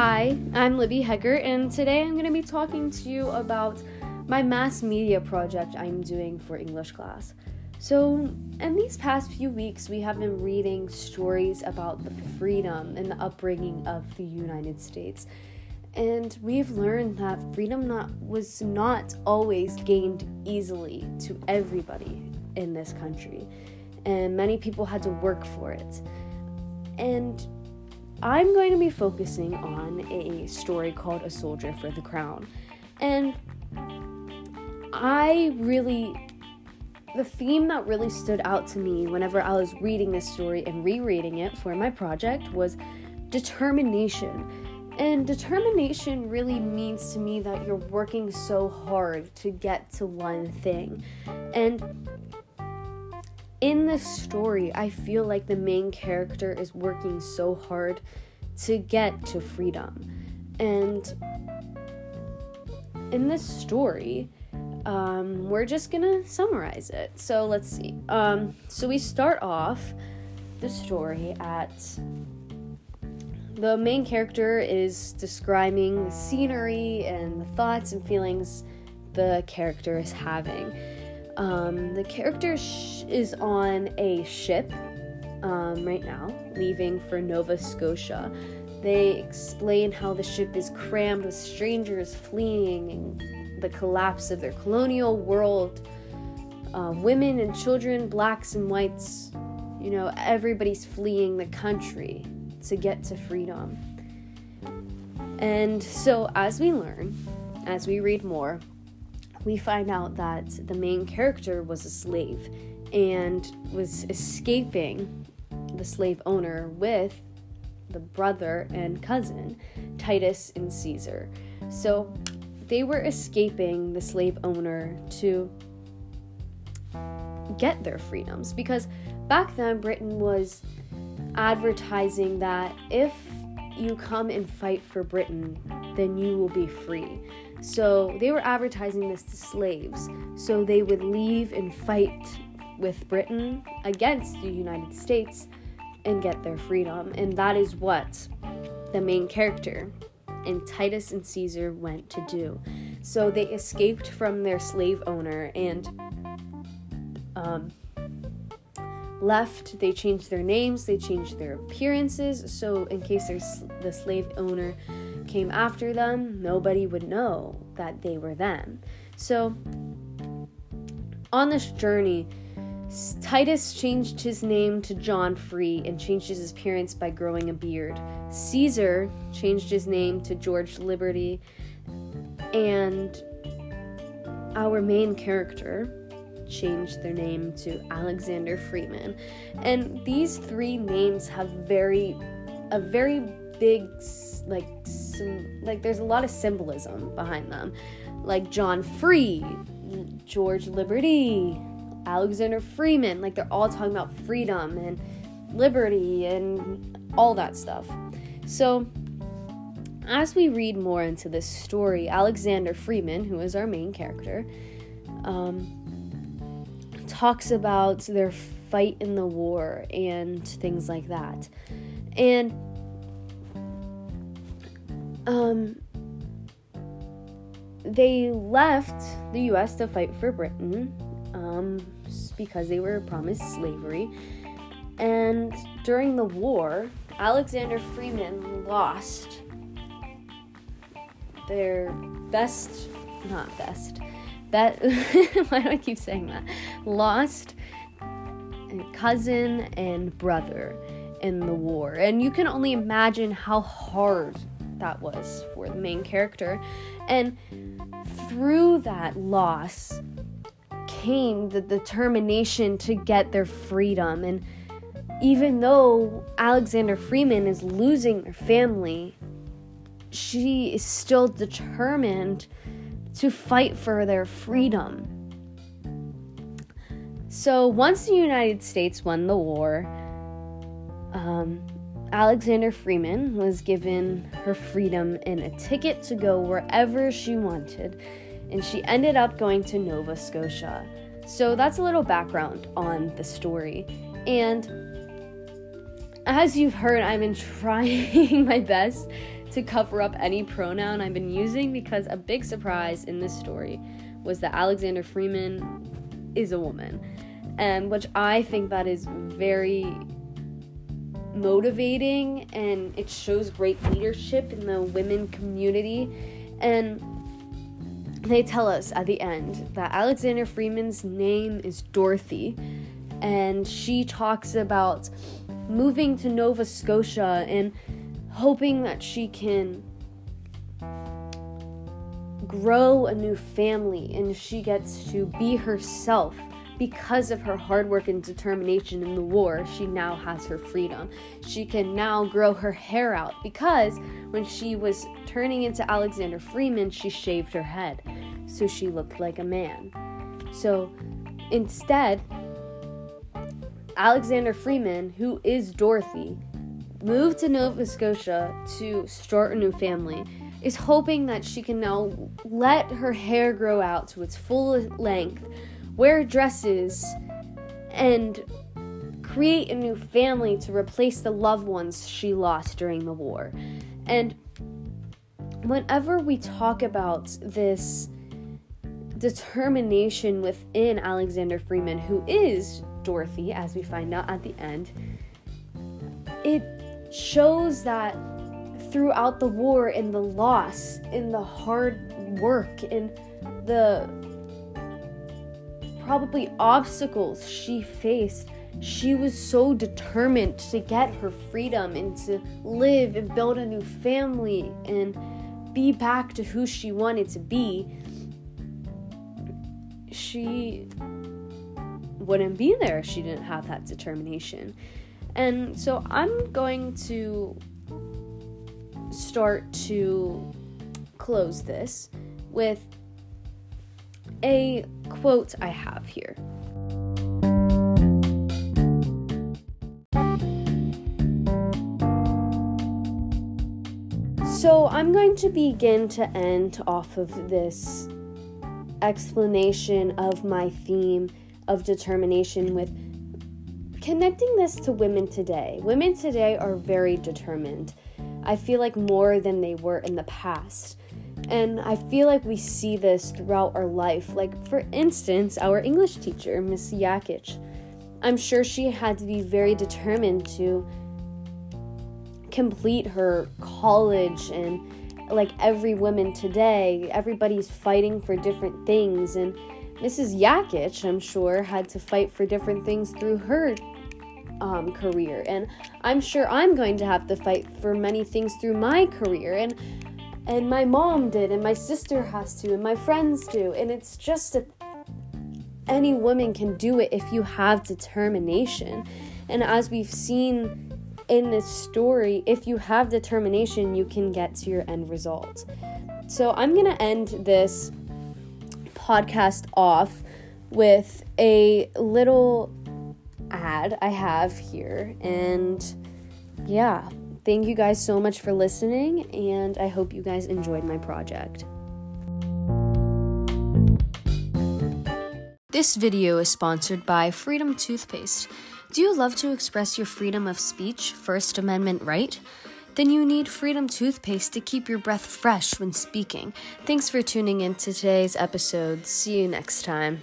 Hi, I'm Libby Hecker, and today I'm going to be talking to you about my mass media project I'm doing for English class. So, in these past few weeks, we have been reading stories about the freedom and the upbringing of the United States. And we've learned that freedom not, was not always gained easily to everybody in this country, and many people had to work for it. And I'm going to be focusing on a story called A Soldier for the Crown. And I really, the theme that really stood out to me whenever I was reading this story and rereading it for my project was determination. And determination really means to me that you're working so hard to get to one thing. And in this story, I feel like the main character is working so hard to get to freedom. And in this story, um, we're just gonna summarize it. So let's see. Um, so we start off the story at the main character is describing the scenery and the thoughts and feelings the character is having. Um, the character sh- is on a ship um, right now, leaving for Nova Scotia. They explain how the ship is crammed with strangers fleeing the collapse of their colonial world. Uh, women and children, blacks and whites, you know, everybody's fleeing the country to get to freedom. And so, as we learn, as we read more, we find out that the main character was a slave and was escaping the slave owner with the brother and cousin, Titus and Caesar. So they were escaping the slave owner to get their freedoms because back then Britain was advertising that if you come and fight for Britain, then you will be free. So they were advertising this to slaves. So they would leave and fight with Britain against the United States and get their freedom. And that is what the main character and Titus and Caesar went to do. So they escaped from their slave owner and um, left. They changed their names, they changed their appearances. So, in case there's the slave owner came after them, nobody would know that they were them. So, on this journey, Titus changed his name to John Free and changed his appearance by growing a beard. Caesar changed his name to George Liberty, and our main character changed their name to Alexander Freeman. And these three names have very a very big like some, like there's a lot of symbolism behind them. Like John Free, George Liberty, Alexander Freeman, like they're all talking about freedom and liberty and all that stuff. So, as we read more into this story, Alexander Freeman, who is our main character, um, talks about their fight in the war and things like that. And um, they left the US to fight for Britain um, because they were promised slavery. And during the war, Alexander Freeman lost their best, not best, that, why do I keep saying that? Lost cousin and brother in the war. And you can only imagine how hard that was for the main character. And through that loss came the determination to get their freedom. And even though Alexander Freeman is losing her family, she is still determined to fight for their freedom. So once the United States won the war, um, Alexander Freeman was given her freedom and a ticket to go wherever she wanted, and she ended up going to Nova Scotia. So that's a little background on the story. And as you've heard, I've been trying my best to cover up any pronoun I've been using because a big surprise in this story was that Alexander Freeman is a woman. And which I think that is very motivating and it shows great leadership in the women community. And they tell us at the end that Alexander Freeman's name is Dorothy, and she talks about moving to Nova Scotia and hoping that she can grow a new family and she gets to be herself because of her hard work and determination in the war, she now has her freedom. She can now grow her hair out because when she was turning into Alexander Freeman, she shaved her head so she looked like a man. So instead, Alexander Freeman, who is Dorothy, moved to Nova Scotia to start a new family, is hoping that she can now let her hair grow out to its full length wear dresses, and create a new family to replace the loved ones she lost during the war. And whenever we talk about this determination within Alexander Freeman, who is Dorothy, as we find out at the end, it shows that throughout the war and the loss, in the hard work, in the probably obstacles she faced, she was so determined to get her freedom and to live and build a new family and be back to who she wanted to be. She wouldn't be there if she didn't have that determination. And so I'm going to start to close this with a quote I have here. So I'm going to begin to end off of this explanation of my theme of determination with connecting this to women today. Women today are very determined. I feel like more than they were in the past. And I feel like we see this throughout our life. Like, for instance, our English teacher, Miss Yakic. I'm sure she had to be very determined to complete her college and like every woman today, everybody's fighting for different things and Mrs. Yakic, I'm sure, had to fight for different things through her um, career. And I'm sure I'm going to have to fight for many things through my career. And and my mom did, and my sister has to, and my friends do. And it's just that any woman can do it if you have determination. And as we've seen in this story, if you have determination, you can get to your end result. So I'm going to end this podcast off with a little ad I have here. And yeah, Thank you guys so much for listening, and I hope you guys enjoyed my project. This video is sponsored by Freedom Toothpaste. Do you love to express your freedom of speech, First Amendment right? Then you need Freedom Toothpaste to keep your breath fresh when speaking. Thanks for tuning in to today's episode. See you next time.